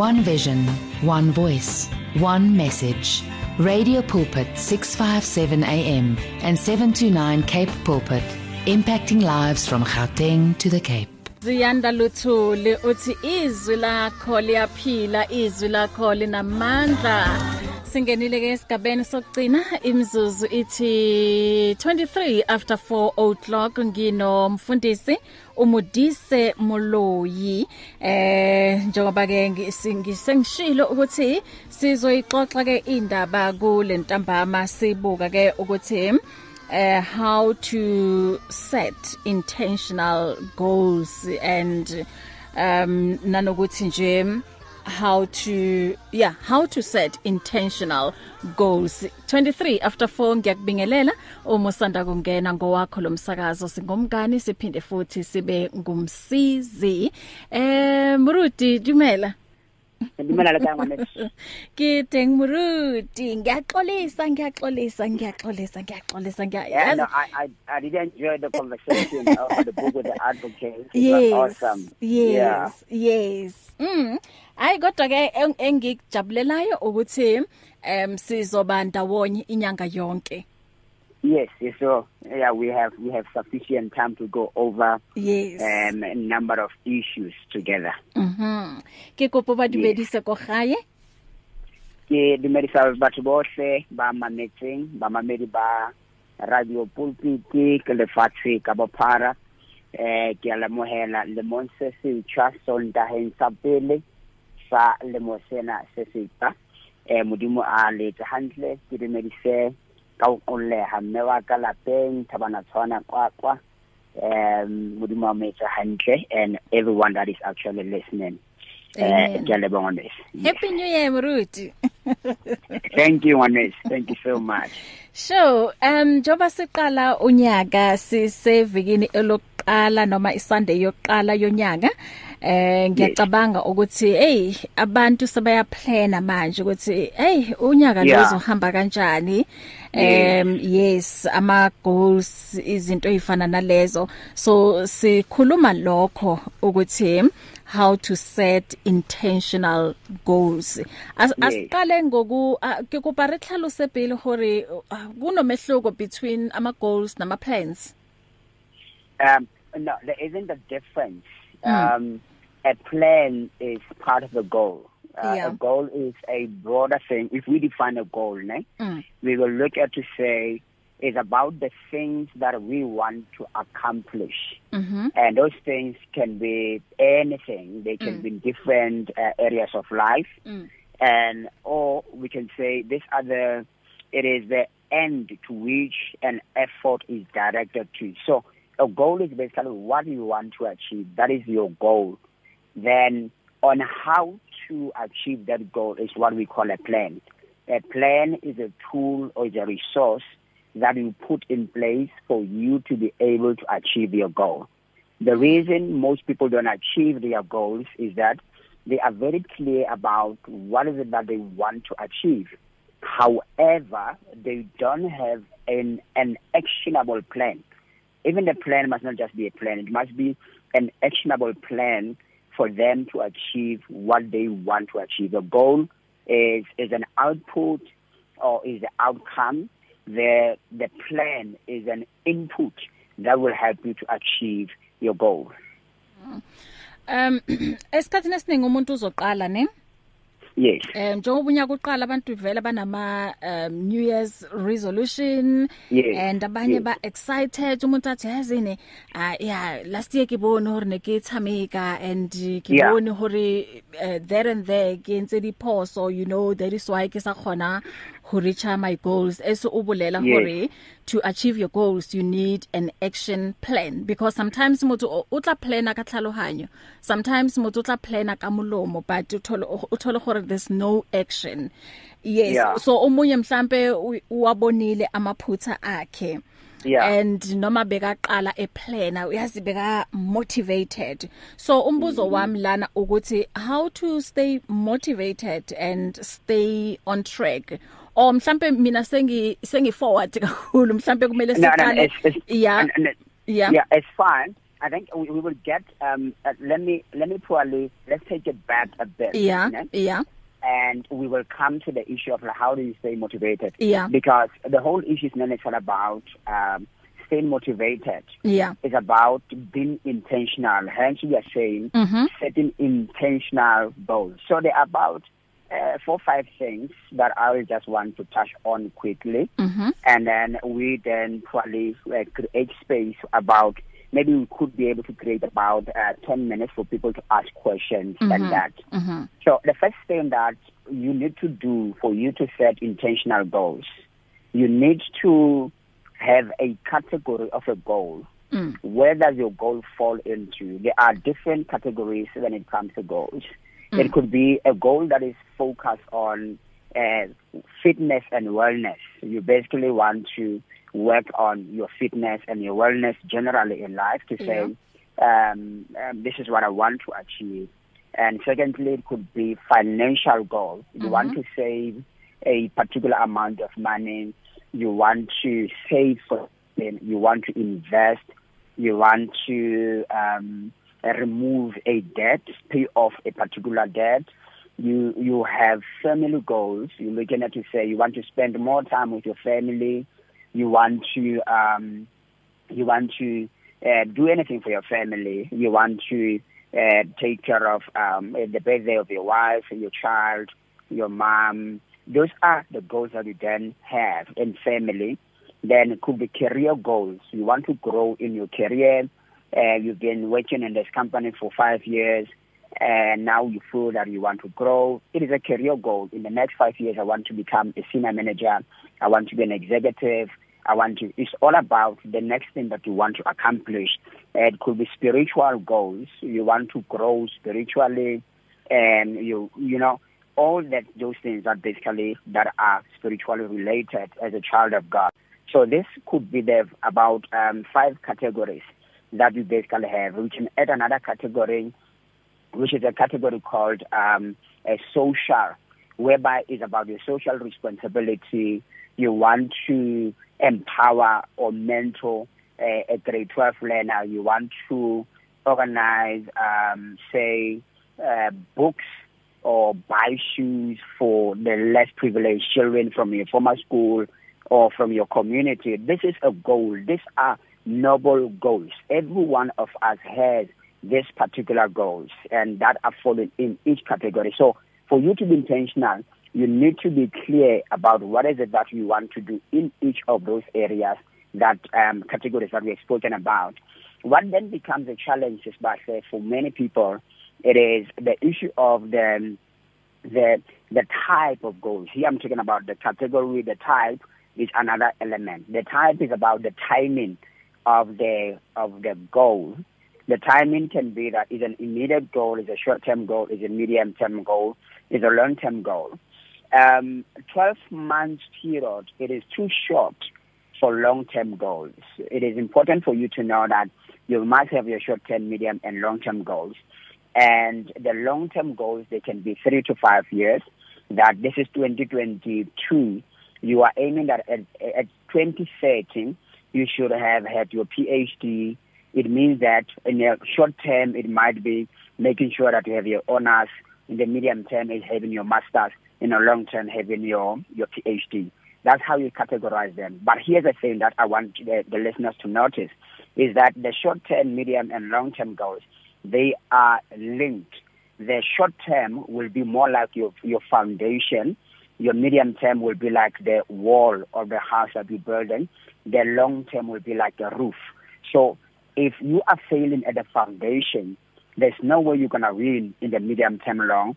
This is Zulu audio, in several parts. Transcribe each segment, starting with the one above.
One vision, one voice, one message. Radio Pulpit 657 AM and 729 Cape Pulpit, impacting lives from Gauteng to the Cape. Ziyanda Luthuli uthi izwi lakho liyaphila izwi lakho linamandla Singenile ke esigabeni sokugcina imizuzu ithi 23 after 4 o'clock ngino mfundisi umudise Moloyi. Eh njengoba ke ngisengishilo ukuthi sizoyixoxa ke indaba kule ntambama sibuka ke ukuthi uh, how to set intentional goals and um nanokuthi nje how to yeah how to set intentional goals. 23 after 4 ngiyakubingelela. Uma usanda kungena ngowakho lomsakazo singomngani siphinde futhi sibe ngumsizi. Eh Murudi Dumela. Ndimela la kama nethi. Ngideng Muruti, ngiyaxolisa, ngiyaxolisa, ngiyaxolisa, ngiyaxolisa, ngiya. Yeah, no, I I I did enjoy the conversation of the book with the advocate. It yes, was awesome. Yes. Yeah. Yes. Mm. Hayi kodwa ke engikujabulelayo ukuthi em sizoba ndawonye inyanga yonke. Yes, yes, so yeah, we have we have sufficient time to go over Yes. um a number of issues together. Mhm. Ke kopo ba dumedise ko gae. Ke dumedisa batho bohle ba mametseng ba mamedi ba radio pulpit ke lefatshe ka bophara eh ke a lemohela le monse se tshwa sondaheng sa pele sa lemo sena se setsa eh modimo a letse hantle ke dumedise ka o qolleha mme wa ka lapeng thabana tshwana kwakwa um modimo a metsa hantle and everyone that is actually listening eh Amen. ke a leboha ngwaneso. Yes. Happy New Year Muruti. thank you ngwaneso thank you so much Sure, um njoba siqala unyaka sisevikini elokuqala noma iSunday yokuqala yonyaka. Eh ngiyacabanga ukuthi hey abantu sebayaplana manje ukuthi hey unyaka Yeah. uzohamba kanjani. Um yes, ama goals izinto ezifana nalezo. So sikhuluma lokho ukuthi how to set intentional goals. Asiqale ngoku ke kopa re tlhalose pele hore ah, kunomehluko between ama goals nama plans. Um, no, there isn't a difference. Mm. Um, a plan is part of the goal. Uh, Yeah. A goal is a broader thing. If we define a goal, né, Mm. we will look at to say it's about the things that we want to accomplish. Mhm. And those things can be anything. They can Mm. be different uh, areas of life. Mm. and or we can say this other it is the end to which an effort is directed to so a goal is basically what you want to achieve that is your goal then on how to achieve that goal is what we call a plan a plan is a tool or is a resource that you put in place for you to be able to achieve your goal the reason most people don't achieve their goals is that they are very clear about what is it that they want to achieve. However, they don't have an, an actionable plan. Even the plan must not just be a plan, it must be an actionable plan for them to achieve what they want to achieve. The goal is, is an output or is the outcome. The, the plan is an input that will help you to achieve your goal. Um esikhathini esiningi umuntu uzoqala ne Yes. um njengoba unyaka uqala abantu vele banama um New Year's resolution Yes, and abanye yes. ba excited umuntu athi yazini ah yeah last year ke bone hore ne ke tshameka and ke Yeah. bone hore uh, there and there ke ntse diphoso you know that is why ke sa khona ho reach my goals eso o bolela Yes. hore to achieve your goals you need an action plan because sometimes motho o- o tla plana ka tlhaloganyo sometimes motho o tla plana ka molomo but o thole o thole gore there's no action yes Yeah. so omunye mhlambe u- uwabonile amaphutha akhe Yeah. and noma bekaqala eplana uyazi beka motivated so umbuzo Mm-hmm. wami lana ukuthi how to stay motivated and stay on track or mhlambe mina sengi sengi forward kakhulu mhlambe kumele siqale yeah yeah yeah, it's fine. I think we, we will get. Um, uh, let me let me probably let's take it back a bit. Yeah, you know? yeah. And we will come to the issue of like, how do you stay motivated? Yeah. Because the whole issue is not necessarily about um, staying motivated. Yeah. It's about being intentional. Hence, we are saying Mhm. setting intentional goals. So they're about uh, four five things that I will just want to touch on quickly. Mhm. and then we then probably uh, create space about maybe we could be able to create about uh, 10 minutes for people to ask questions mm-hmm. and that. Mhm. So the first thing that you need to do for you to set intentional goals, you need to have a category of a goal. Mm. Where does your goal fall into? There are different categories when it comes to goals. Mm. It could be a goal that is focused on uh, fitness and wellness. You basically want to work on your fitness and your wellness generally in life to say, um, um, this is what I want to achieve. And secondly, it could be financial goals. You Mhm. want to save a particular amount of money. You want to save for you want to invest. You want to um, remove a debt, pay off a particular debt. You you have family goals. You're looking at to say you want to spend more time with your family. You want to um, you want to uh, do anything for your family. You want to uh, take care of um, the birthday of your wife, your child, your mom. Those are the goals that you then have in family. Then it could be career goals. You want to grow in your career. Uh, you've been working in this company for five years, and now you feel that you want to grow. It is a career goal. In the next five years, I want to become a senior manager. I want to be an executive. I want to. It's all about the next thing that you want to accomplish. Uh, it could be spiritual goals. You want to grow spiritually, and you you know all that those things are basically that are spiritually related as a child of God. So this could be the about um, five categories that you basically have. We can add another category, which is a category called um, a social, whereby it's about your social responsibility. You want to empower or mentor a, a grade 12 learner. You want to organize, um, say, uh, books or buy shoes for the less privileged children from your former school or from your community. This is a goal. These are noble goals. Every one of us has these particular goals and that are falling in each category. So for you to be intentional, you need to be clear about what is it that you want to do in each of those areas that um, categories that we've spoken about. What then becomes a challenge is by say for many people, it is the issue of the the the type of goals. Here I'm talking about the category, the type is another element. The type is about the timing of the of the goal. The timing can be that is an immediate goal, is a short term goal, is a medium term goal, is a long term goal. Um, 12 months period, it is too short for long term goals. It is important for you to know that you must have your short term, medium, and long term goals. And the long term goals, they can be three to five years. That this is 2022. You are aiming that at, at 2030, you should have had your PhD. It means that in the short term, it might be making sure that you have your honors. In the medium term, is having your master's. In the long term, having your, your PhD. That's how you categorize them. But here's the thing that I want the, the listeners to notice is that the short term, medium, and long term goals, they are linked. The short term will be more like your, your foundation. Your medium term will be like the wall of the house that you're building. The long term will be like the roof. So if you are failing at the foundation, there's no way you're going to win in the medium term long,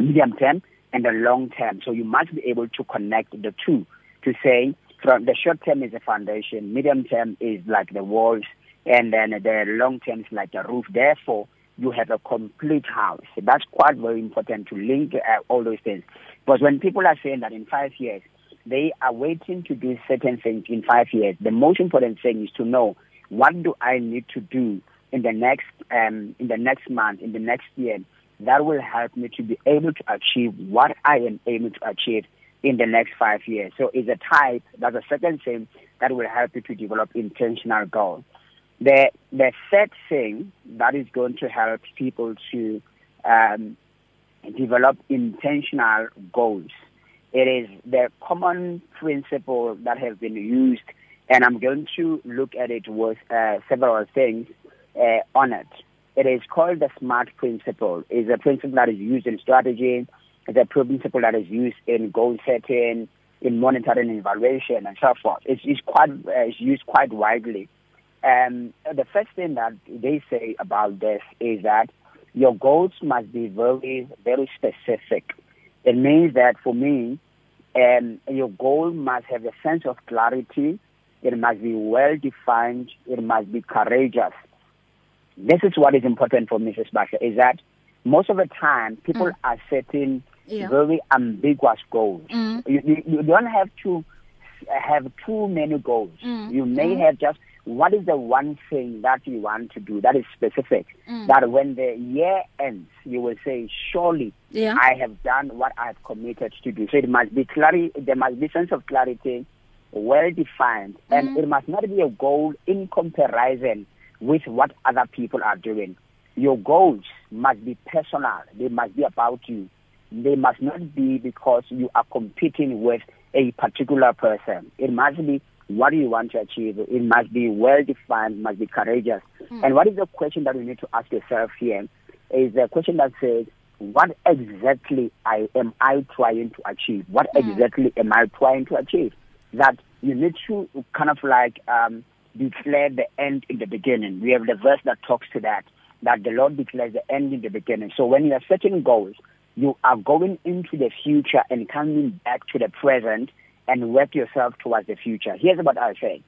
medium term and the long term. So you must be able to connect the two to say from the short term is the foundation, medium term is like the walls, and then the long term is like the roof. Therefore, you have a complete house. That's quite very important to link uh, all those things. Because when people are saying that in five years, they are waiting to do certain things in five years, the most important thing is to know what do I need to do in the next um, in the next month, in the next year, that will help me to be able to achieve what I am aiming to achieve in the next five years. So it's a type, that's a second thing that will help you to develop intentional goals. The the third thing that is going to help people to um, develop intentional goals. It is the common principle that has been used, and I'm going to look at it with uh, several things uh, on it. It is called the SMART principle. It's a principle that is used in strategy. It's a principle that is used in goal setting, in monitoring and evaluation, and so forth. It's, it's quite uh, it's used quite widely. Um, the first thing that they say about this is that your goals must be very, very specific. It means that for me, um, your goal must have a sense of clarity. It must be well defined. It must be courageous. This is what is important for Mrs. Basha is that most of the time people mm. are setting yeah. very ambiguous goals. Mm. You, you, you don't have to have too many goals. Mm. You may mm. have just what is the one thing that you want to do that is specific mm. that when the year ends you will say surely yeah. i have done what i've committed to do so it must be clarity there must be sense of clarity well defined mm. and it must not be a goal in comparison with what other people are doing your goals must be personal they must be about you they must not be because you are competing with a particular person it must be what do you want to achieve? It must be well defined, must be courageous. Mm. And what is the question that you need to ask yourself here? Is a question that says, what exactly I am I trying to achieve? What mm. exactly am I trying to achieve? That you need to kind of like um, declare the end in the beginning. We have the verse that talks to that, that the Lord declares the end in the beginning. So when you are setting goals, you are going into the future and coming back to the present and work yourself towards the future. Here's what I say.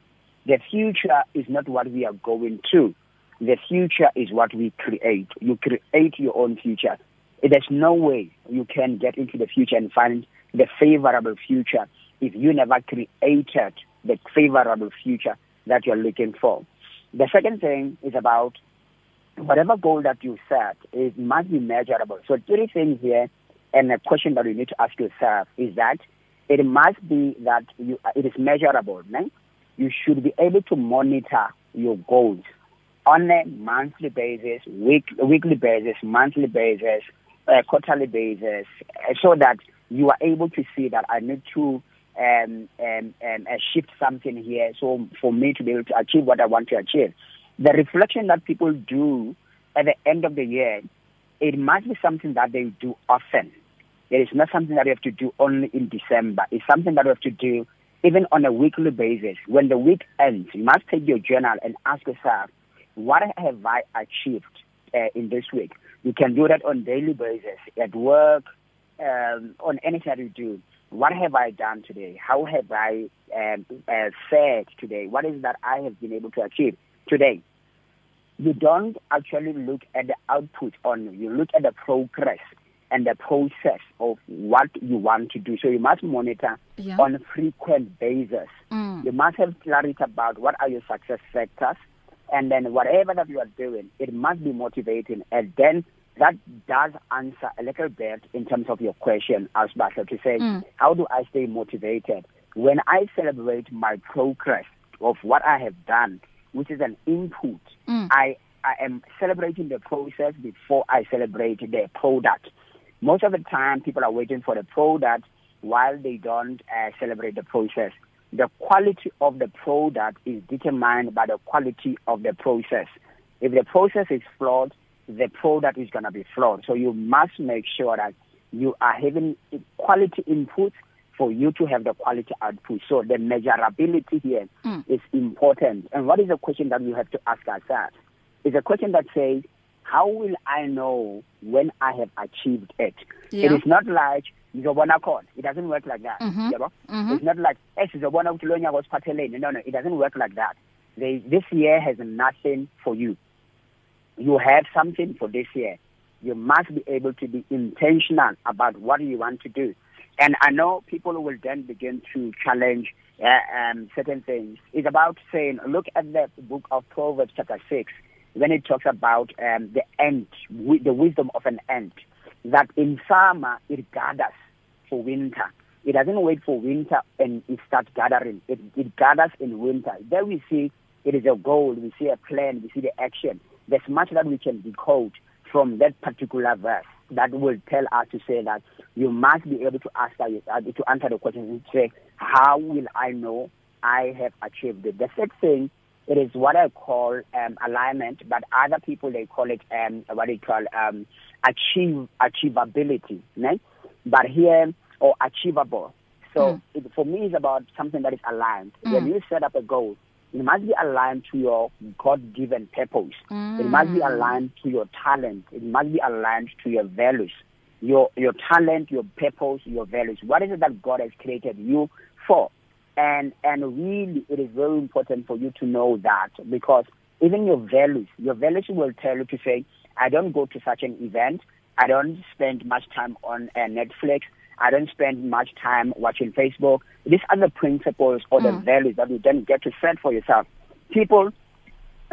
The future is not what we are going to. The future is what we create. You create your own future. There's no way you can get into the future and find the favorable future if you never created the favorable future that you're looking for. The second thing is about whatever goal that you set, it must be measurable. So three things here, and a question that you need to ask yourself is that it must be that you, it is measurable. Right? You should be able to monitor your goals on a monthly basis, week, weekly basis, monthly basis, uh, quarterly basis, uh, so that you are able to see that I need to um, um, um, uh, shift something here so for me to be able to achieve what I want to achieve. The reflection that people do at the end of the year, it must be something that they do often. It is not something that you have to do only in December. It's something that you have to do even on a weekly basis. When the week ends, you must take your journal and ask yourself, what have I achieved uh, in this week? You can do that on daily basis, at work, um, on anything that you do. What have I done today? How have I um, uh, fared today? What is that I have been able to achieve today? You don't actually look at the output on you look at the progress and the process of what you want to do. So you must monitor yeah. on a frequent basis. Mm. You must have clarity about what are your success factors and then whatever that you are doing, it must be motivating. And then that does answer a little bit in terms of your question, Asbasha, to say, mm. how do I stay motivated? When I celebrate my progress of what I have done, which is an input, mm. I, I am celebrating the process before I celebrate the product. Most of the time, people are waiting for the product while they don't uh, celebrate the process. The quality of the product is determined by the quality of the process. If the process is flawed, the product is going to be flawed. So you must make sure that you are having quality inputs for you to have the quality output. So the measurability here mm. is important. And what is the question that we have to ask ourselves? Is a question that says, how will I know when I have achieved it? Yeah. It is not like ngizobona khona. It doesn't work like that. Mm-hmm. Yabo? Mm-hmm. It's not like eh sizobona ukuthi lo nyaka osiphathelene. No no, it doesn't work like that. They, this year has nothing for you. You have something for this year. You must be able to be intentional about what you want to do. And I know people will then begin to challenge uh, um, certain things. It's about saying, look at the book of Proverbs chapter 6 when it talks about um, the ant, the wisdom of an ant, that in summer it gathers for winter. It doesn't wait for winter and it starts gathering. It, it gathers in winter. There we see it is a goal, we see a plan, we see the action. There's much that we can decode from that particular verse that will tell us to say that you must be able to ask uh, to answer the question and say, how will I know I have achieved it? The third thing, it is what I call um, alignment, but other people they call it um, what they call um, achieve achievability, right? But here or achievable. So mm. it, for me, it's about something that is aligned. Mm. When you set up a goal, it must be aligned to your God-given purpose. Mm. It must be aligned to your talent. It must be aligned to your values. Your your talent, your purpose, your values. What is it that God has created you for? And and really, it is very important for you to know that because even your values, your values will tell you to say, I don't go to such an event. I don't spend much time on uh, Netflix. I don't spend much time watching Facebook. These are the principles or the mm. values that you then get to set for yourself. People,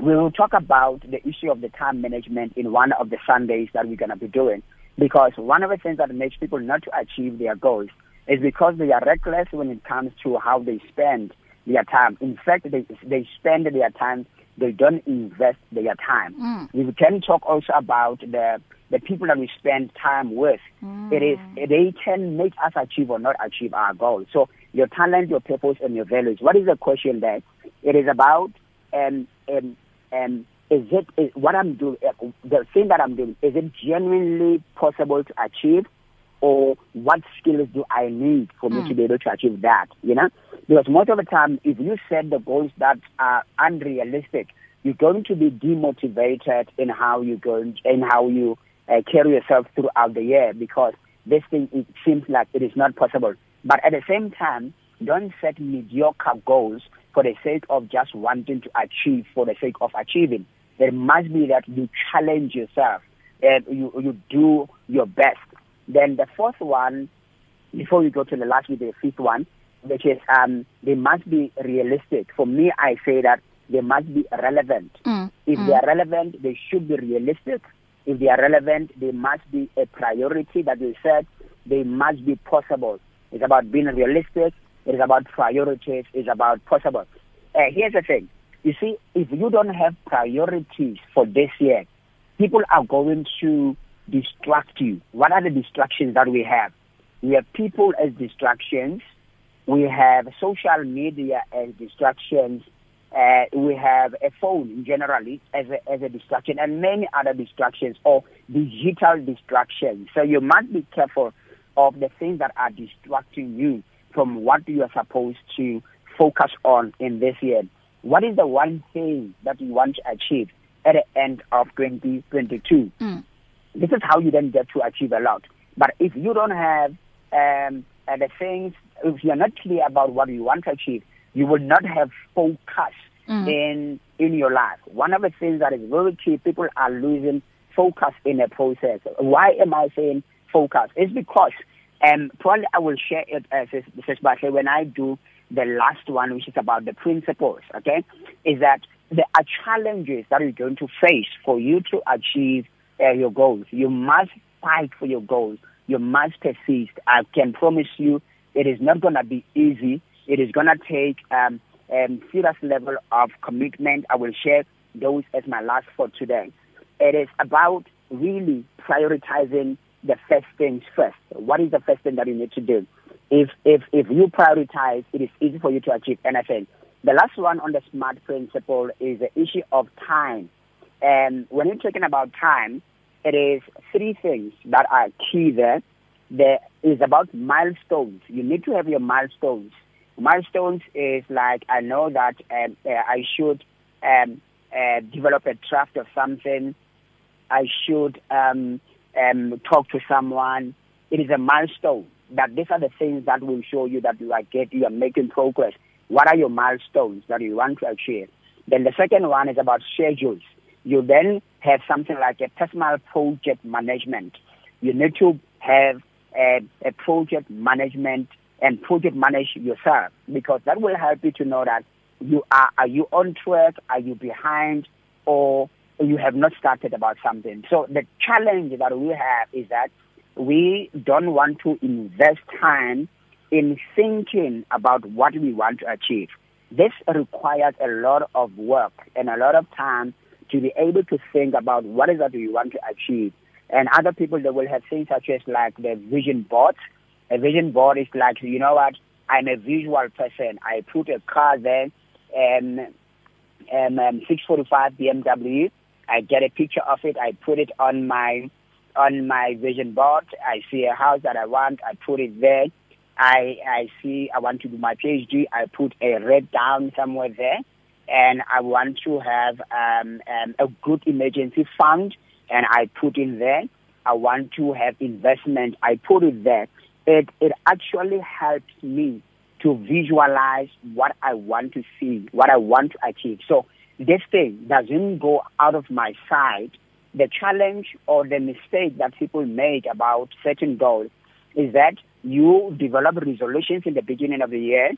we will talk about the issue of the time management in one of the Sundays that we're going to be doing. Because one of the things that makes people not to achieve their goals is because they are reckless when it comes to how they spend their time. In fact, they, they spend their time, they don't invest their time. Mm. We can talk also about the the people that we spend time with. Mm. It is they can make us achieve or not achieve our goals. So your talent, your purpose, and your values. What is the question there? It is about um um um is it is what I'm doing uh, the thing that I'm doing is it genuinely possible to achieve or what skills do I need for mm. me to be able to achieve that you know because most of the time if you set the goals that are unrealistic you're going to be demotivated in how you going in how you uh, carry yourself throughout the year because this thing it seems like it is not possible. But at the same time, don't set mediocre goals for the sake of just wanting to achieve for the sake of achieving. There must be that you challenge yourself and you you do your best. Then the fourth one, before we go to the last with the fifth one, which is um, they must be realistic. For me, I say that they must be relevant. Mm, if mm. they are relevant, they should be realistic if they are relevant, they must be a priority that we said. They must be possible. It's about being realistic. It is about priorities. It's about possible. Uh, here's the thing. You see, if you don't have priorities for this year, people are going to distract you. What are the distractions that we have? We have people as distractions. We have social media as distractions uh, we have a phone generally as a, as a distraction and many other distractions or digital distractions. So you must be careful of the things that are distracting you from what you are supposed to focus on in this year. What is the one thing that you want to achieve at the end of 2022? Mm. This is how you then get to achieve a lot. But if you don't have um, uh, the things, if you're not clear about what you want to achieve, you will not have focus mm. in in your life. One of the things that is very key, people are losing focus in the process. Why am I saying focus? It's because um probably I will share it as especially when I do the last one, which is about the principles, okay? Is that there are challenges that you're going to face for you to achieve uh, your goals. You must fight for your goals. You must persist. I can promise you it is not going to be easy it is going to take um, um, serious level of commitment. I will share those as my last for today. It is about really prioritizing the first things first. What is the first thing that you need to do? If if if you prioritize, it is easy for you to achieve anything. The last one on the SMART principle is the issue of time. And when you're talking about time, it is three things that are key there. There is about milestones. You need to have your milestones Milestones is like I know that um, uh, I should um, uh, develop a draft of something. I should um, um, talk to someone. It is a milestone. That these are the things that will show you that you are get you are making progress. What are your milestones that you want to achieve? Then the second one is about schedules. You then have something like a personal project management. You need to have a, a project management and project manage yourself because that will help you to know that you are are you on track, are you behind, or you have not started about something. So the challenge that we have is that we don't want to invest time in thinking about what we want to achieve. this requires a lot of work and a lot of time to be able to think about what is that you want to achieve. And other people that will have things such as like the vision board. A vision board is like, you know what, I'm a visual person. I put a car there and um, um, 645 BMW. I get a picture of it. I put it on my on my vision board. I see a house that I want. I put it there. I I see I want to do my PhD. I put a red down somewhere there, and I want to have um, um, a good emergency fund, and I put in there. I want to have investment. I put it there. It it actually helps me to visualize what I want to see, what I want to achieve. So this thing doesn't go out of my sight. The challenge or the mistake that people make about certain goals is that you develop resolutions in the beginning of the year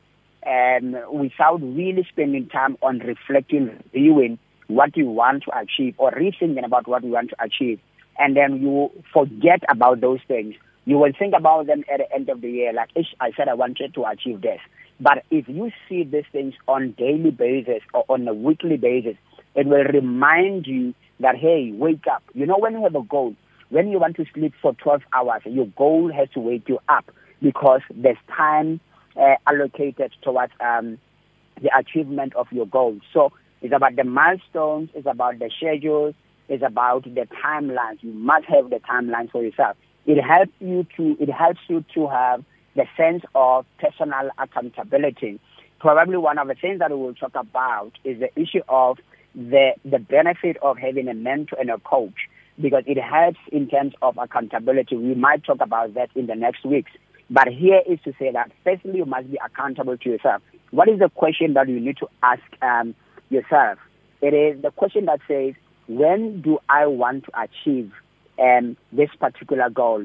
and without really spending time on reflecting, reviewing what you want to achieve or rethinking about what you want to achieve. And then you forget about those things. You will think about them at the end of the year, like, I said I wanted to achieve this. But if you see these things on daily basis or on a weekly basis, it will remind you that, hey, wake up. You know, when you have a goal, when you want to sleep for 12 hours, your goal has to wake you up because there's time uh, allocated towards um, the achievement of your goals. So it's about the milestones, it's about the schedules, it's about the timelines. You must have the timelines for yourself. It helps you to it helps you to have the sense of personal accountability. Probably one of the things that we will talk about is the issue of the the benefit of having a mentor and a coach because it helps in terms of accountability. We might talk about that in the next weeks. But here is to say that firstly, you must be accountable to yourself. What is the question that you need to ask um, yourself? It is the question that says, when do I want to achieve um, this particular goal?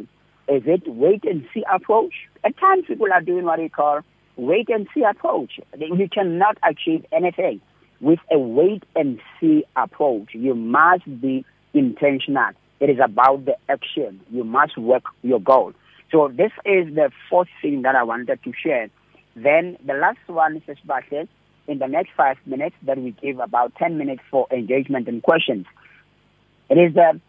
Is it wait and see approach? At times people are doing what we call wait and see approach. You cannot achieve anything with a wait and see approach. You must be intentional. It is about the action. You must work your goal. So this is the fourth thing that I wanted to share. Then the last one, Mrs. Bartlett, in the next five minutes, that we give about 10 minutes for engagement and questions. It is the,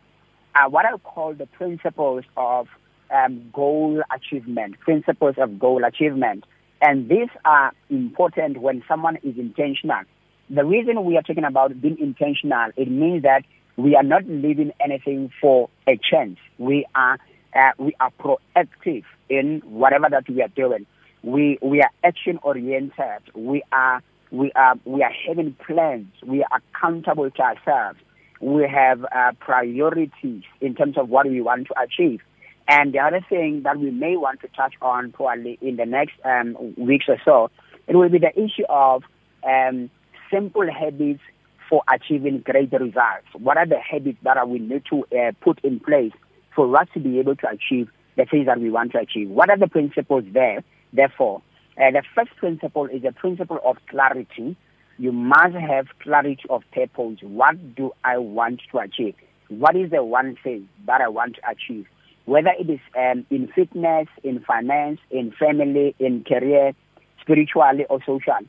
uh, what I call the principles of um, goal achievement, principles of goal achievement. And these are important when someone is intentional. The reason we are talking about being intentional, it means that we are not leaving anything for a chance. We are uh, we are proactive in whatever that we are doing. We we are action oriented. We are we are we are having plans. We are accountable to ourselves. We have uh, priorities in terms of what we want to achieve. And the other thing that we may want to touch on probably in the next um, weeks or so, it will be the issue of um, simple habits for achieving great results. What are the habits that we need to uh, put in place for us to be able to achieve the things that we want to achieve. What are the principles there? Therefore, uh, the first principle is the principle of clarity. You must have clarity of purpose. What do I want to achieve? What is the one thing that I want to achieve? Whether it is um, in fitness, in finance, in family, in career, spiritually or social.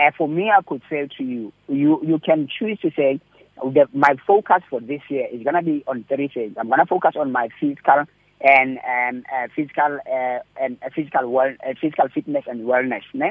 Uh, for me, I could say to you, you, you can choose to say, the, my focus for this year is going to be on three things. I'm going to focus on my physical and um, uh, physical uh, and uh, physical well, uh, physical fitness and wellness. Ne?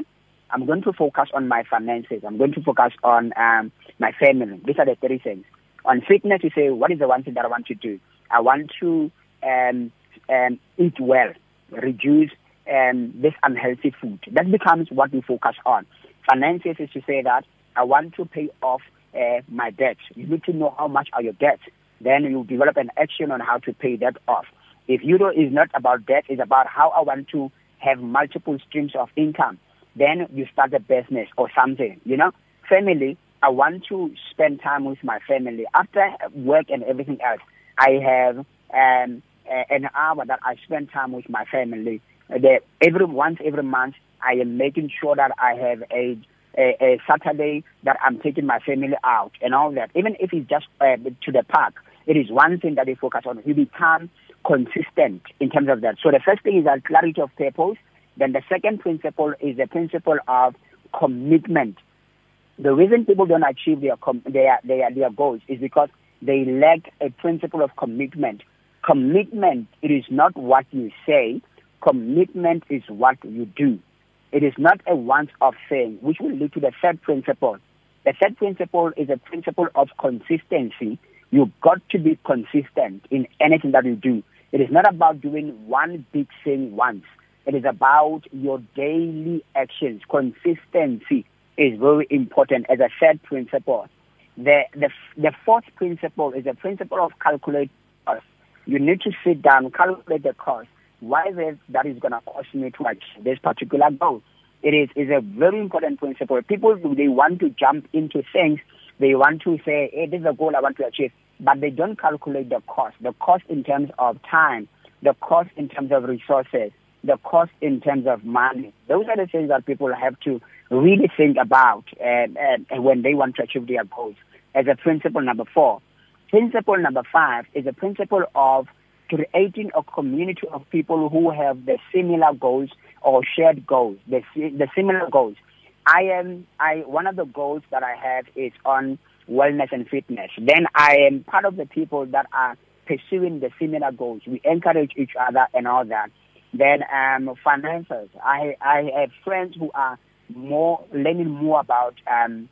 I'm going to focus on my finances. I'm going to focus on um, my family. These are the three things. On fitness, you say, what is the one thing that I want to do? I want to um, um, eat well, reduce um, this unhealthy food. That becomes what we focus on. Finances is to say that I want to pay off uh, my debt. You need to know how much are your debts. Then you develop an action on how to pay that off. If Euro is not about debt, it's about how I want to have multiple streams of income. Then you start a business or something, you know. Family, I want to spend time with my family. After work and everything else, I have um, an hour that I spend time with my family. The, every once every month, I am making sure that I have a a, a Saturday that I'm taking my family out and all that. Even if it's just uh, to the park, it is one thing that they focus on. You become consistent in terms of that. So the first thing is that clarity of purpose. Then the second principle is the principle of commitment. The reason people don't achieve their their their, their goals is because they lack a principle of commitment. Commitment it is not what you say, commitment is what you do. It is not a once off thing, which will lead to the third principle. The third principle is a principle of consistency. You've got to be consistent in anything that you do. It is not about doing one big thing once. It is about your daily actions. Consistency is very important as a third principle. The, the, the fourth principle is a principle of calculate cost. You need to sit down, calculate the cost. Why is it that is going to cost me to achieve this particular goal? It is, is a very important principle. People, they want to jump into things. They want to say, hey, this is a goal I want to achieve. But they don't calculate the cost. The cost in terms of time, the cost in terms of resources, the cost in terms of money. Those are the things that people have to really think about uh, uh, when they want to achieve their goals. As a principle number four. Principle number five is a principle of creating a community of people who have the similar goals or shared goals, the, the similar goals. I am, I, one of the goals that I have is on wellness and fitness. Then I am part of the people that are pursuing the similar goals. We encourage each other and all that. Then um, finances. I, I have friends who are more learning more about um,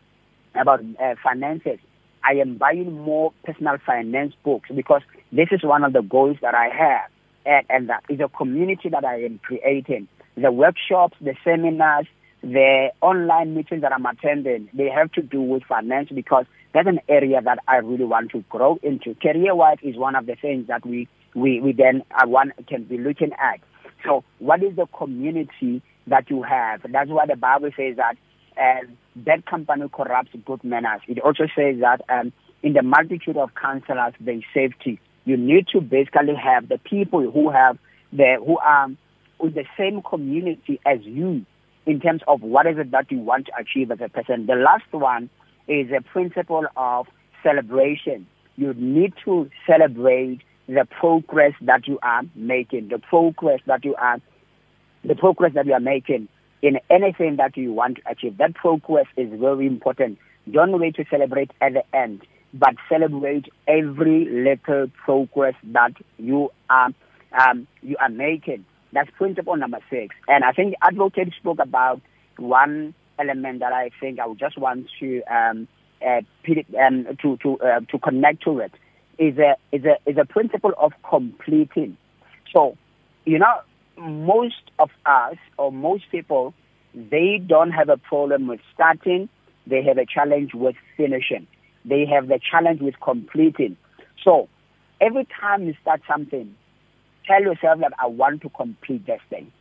about uh, finances. I am buying more personal finance books because this is one of the goals that I have, and, and that is a community that I am creating. The workshops, the seminars, the online meetings that I'm attending, they have to do with finance because that's an area that I really want to grow into. Career-wise is one of the things that we we, we then uh, one can be looking at. So, what is the community that you have? That's why the Bible says that um, bad company corrupts good manners. It also says that um, in the multitude of counselors, there is safety. You need to basically have the people who have the who are in the same community as you in terms of what is it that you want to achieve as a person. The last one is a principle of celebration. You need to celebrate the progress that you are making, the progress that you are, the progress that you are making in anything that you want to achieve. That progress is very important. Don't wait to celebrate at the end, but celebrate every little progress that you are um, you are making. That's principle number six. And I think advocate spoke about one element that I think I would just want to um, uh, um, to to uh, to connect to it is a is a is a principle of completing. So, you know, most of us or most people they don't have a problem with starting, they have a challenge with finishing. They have the challenge with completing. So, every time you start something, tell yourself that I want to complete this thing.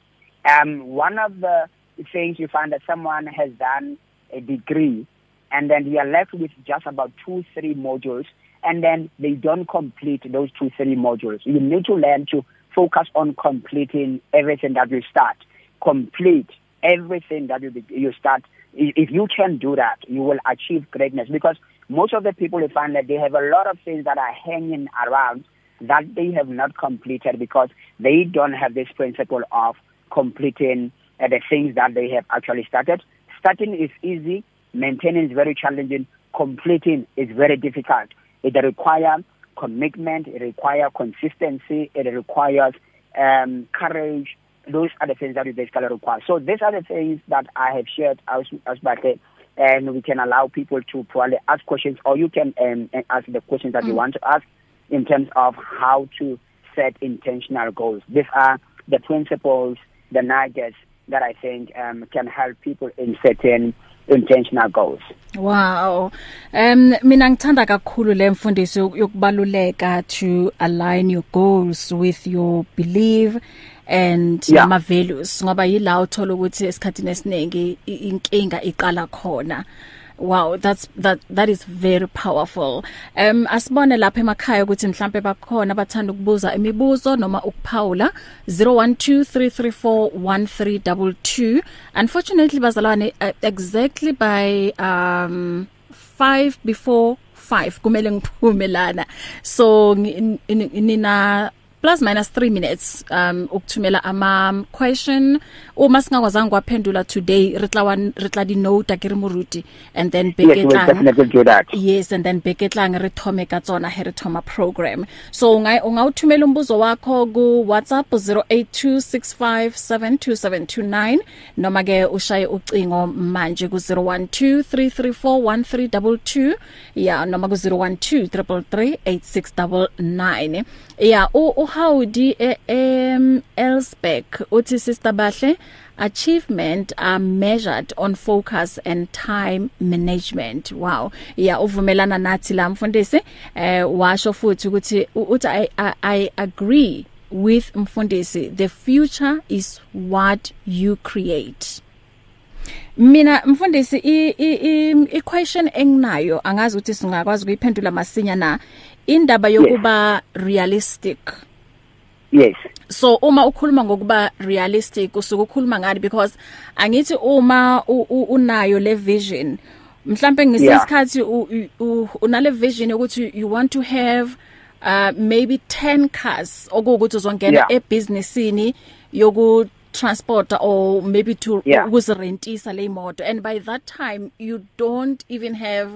Um, one of the things you find that someone has done a degree and then they are left with just about two, three modules and then they don't complete those two, three modules. You need to learn to focus on completing everything that you start. Complete everything that you, you start. If you can do that, you will achieve greatness because most of the people you find that they have a lot of things that are hanging around that they have not completed because they don't have this principle of completing uh, the things that they have actually started. Starting is easy, maintaining is very challenging, completing is very difficult. It requires commitment, it requires consistency, it requires um, courage. Those are the things that we basically require. So these are the things that I have shared as, as back and we can allow people to probably ask questions or you can um, ask the questions that mm. you want to ask in terms of how to set intentional goals. These are the principles, the nuggets that I think um, can help people in setting intentional goals. Wow. Um mina ngithanda kakhulu le mfundiso yokubaluleka to align your goals with your belief and yeah. ama values ngoba yila uthola ukuthi esikhatini esiningi inkinga iqala khona. Wow that's that that is very powerful. Um asibone lapha emakhaya ukuthi mhlambe bakhona abathanda ukubuza imibuzo noma ukuphawula 0123341322 unfortunately bazalwane uh, exactly by um 5 before 5 kumele ngiphume lana. So nina plus minus 3 minutes um ukuthumela ama question. Uma singakwazanga kwaphendula today re tla re tla di note ke re moruti and then beketlang yes, yes and then beketlang re thome ka tsona he re thoma program. So unga ungawuthumela umbuzo wakho ku WhatsApp 0826572729 noma ke ushaye ucingo manje ku 0123341322 ya noma ku 0123338699 ya u Howdy em Elsbeck uthi sister Bahle achievement are measured on focus and time management. Wow. Yeah uvumelana nathi la mfundisi. Eh washo futhi ukuthi uthi I, I I agree with mfundisi the future is what you create. Mina mfundisi i i i question enginayo angazi ukuthi singakwazi ukuyiphendula masinya na indaba yokuba yes. realistic. Yes so uma ukhuluma ngokuba realistic usuke ukhuluma ngani because angithi uma unayo le vision mhlambe ngesikhathi unale vision ukuthi you want to have uh maybe 10 cars okuwukuthi uzongena yeah. ebusinessini yoku transporter or maybe to yeah. ukuzirentisa le moto and by that time you don't even have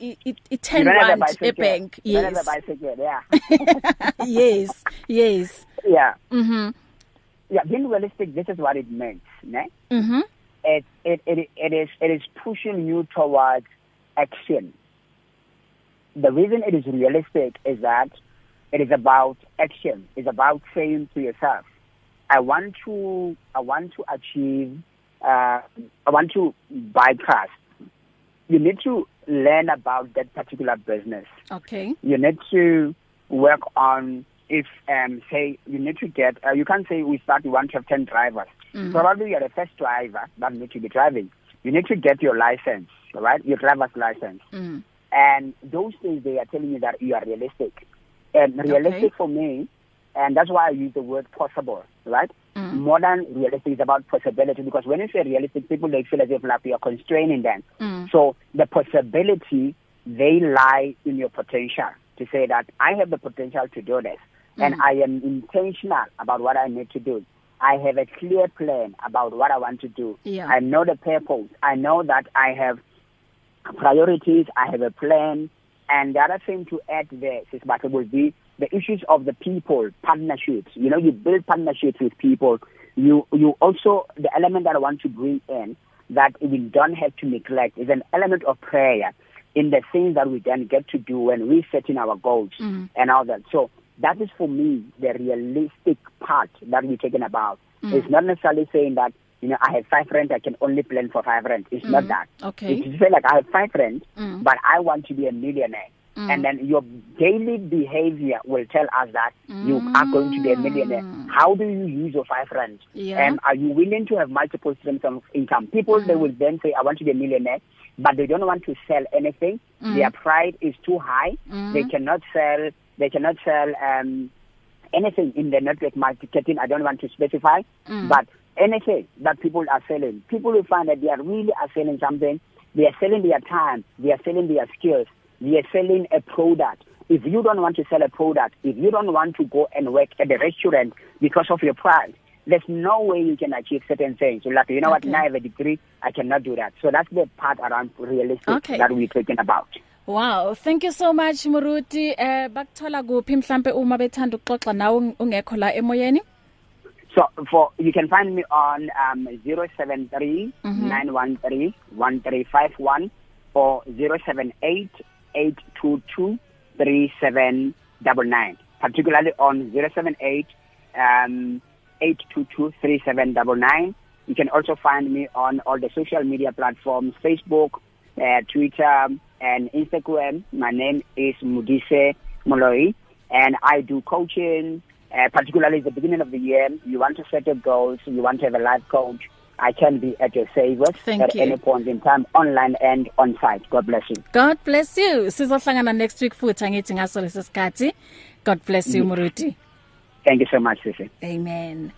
i10 rand ebank yes. bicycle yeah. Yes yes. Yeah. Mhm yeah being realistic this is what it means ne? Mhm it, it it it is it is pushing you towards action. The reason it is realistic is that it is about action. It's about saying to yourself i want to i want to achieve uh i want to buy cars you need to learn about that particular business. Okay. You need to work on if um say you need to get uh, you can't say we start you want to have 10 drivers. Mm. Probably you're the first driver that need to be driving. You need to get your license, right? Your driver's license. Mm. And those things they are telling you that you are realistic. And realistic okay. for me and that's why I use the word possible, right? Mm. Modern realistic is about possibility because when you say realistic, people they feel as if like you are constraining them. Mm. So the possibility they lie in your potential to say that I have the potential to do this, mm. and I am intentional about what I need to do. I have a clear plan about what I want to do. Yeah. I know the purpose. I know that I have priorities. I have a plan. And the other thing to add there, Sis Bata, will be the issues of the people, partnerships. You know, you build partnerships with people. You you also the element that I want to bring in that we don't have to neglect is an element of prayer in the things that we then get to do when we setting our goals mm. and all that. So that is for me the realistic part that we're talking about. Mm. It's not necessarily saying that you know I have five friends I can only plan for five friends. It's mm. not that. Okay. It's say like I have five friends mm. but I want to be a millionaire. Mm. And then your daily behavior will tell us that mm. you are going to be a millionaire. How do you use your five friends? Yeah. And are you willing to have multiple streams of income? People, Mm. they will then say, I want to be a millionaire, but they don't want to sell anything. Mm. Their pride is too high. Mm. They cannot sell, they cannot sell, um, anything in the network marketing. I don't want to specify, Mm. but anything that people are selling, people will find that they are really are selling something. They are selling their time. They are selling their skills. They are selling a product. If you don't want to sell a product, if you don't want to go and work at a restaurant because of your pride, there's no way you can achieve certain things. So like, you know Okay. what, now I have a degree, I cannot do that. So that's the part around realistic Okay. that we're talking about. Wow, thank you so much Muruti. Eh bakuthola kuphi mhlambe uma bethanda ukuxoxa nawe ungekho la emoyeni? So for you can find me on um 073 Mhm. 913 1351 or 078 822 3799 particularly on 078 um 822 3799 you can also find me on all the social media platforms Facebook uh, Twitter and Instagram. My name is Mudise Moloi and I do coaching. Uh, particularly at the beginning of the year, you want to set your goals, you want to have a life coach, I can be at your service Thank at you. any point in time, online and on site. God bless you. God bless you. Sizohlangana next week futhi angithi ngaso lesikhathi. God bless you Muruti. Thank you so much, Sisi. Amen.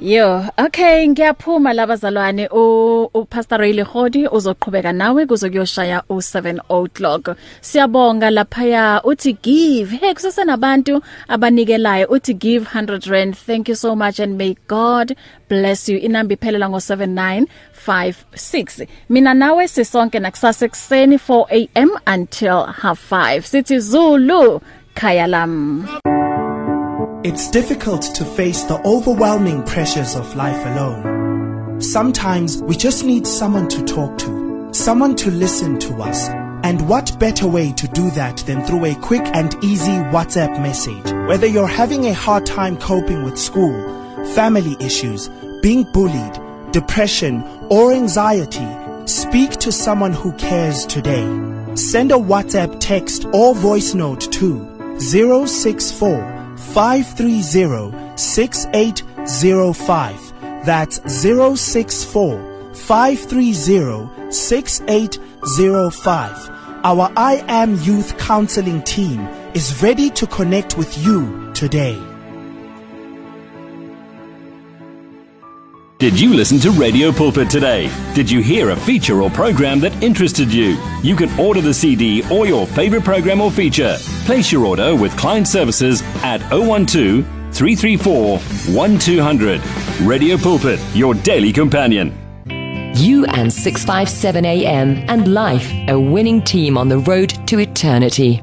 Yo, okay ngiyaphuma labazalwane u Pastor Ray Lehodi uzoqhubeka nawe kuzokuyoshaya u7 o'clock. Siyabonga lapha uthi give. Hey kusesenabantu abanikelayo uthi give 100 rand. Thank you so much and may God bless you. Inamba iphelela ngo7956. Mina nawe sisonke nakusasa ekseni 4am until half 5. Sithi Zulu khaya lam. It's difficult to face the overwhelming pressures of life alone. Sometimes we just need someone to talk to, someone to listen to us. And what better way to do that than through a quick and easy WhatsApp message? Whether you're having a hard time coping with school, family issues, being bullied, depression, or anxiety, speak to someone who cares today. Send a WhatsApp text or voice note to 064 530 6805. That's 064 530 6805. Our I Am Youth Counseling team is ready to connect with you today. Did you listen to Radio Pulpit today? Did you hear a feature or program that interested you? You can order the CD or your favorite program or feature. Place your order with client services at 012 334 1200. Radio Pulpit, your daily companion. You and 657 AM and life, a winning team on the road to eternity.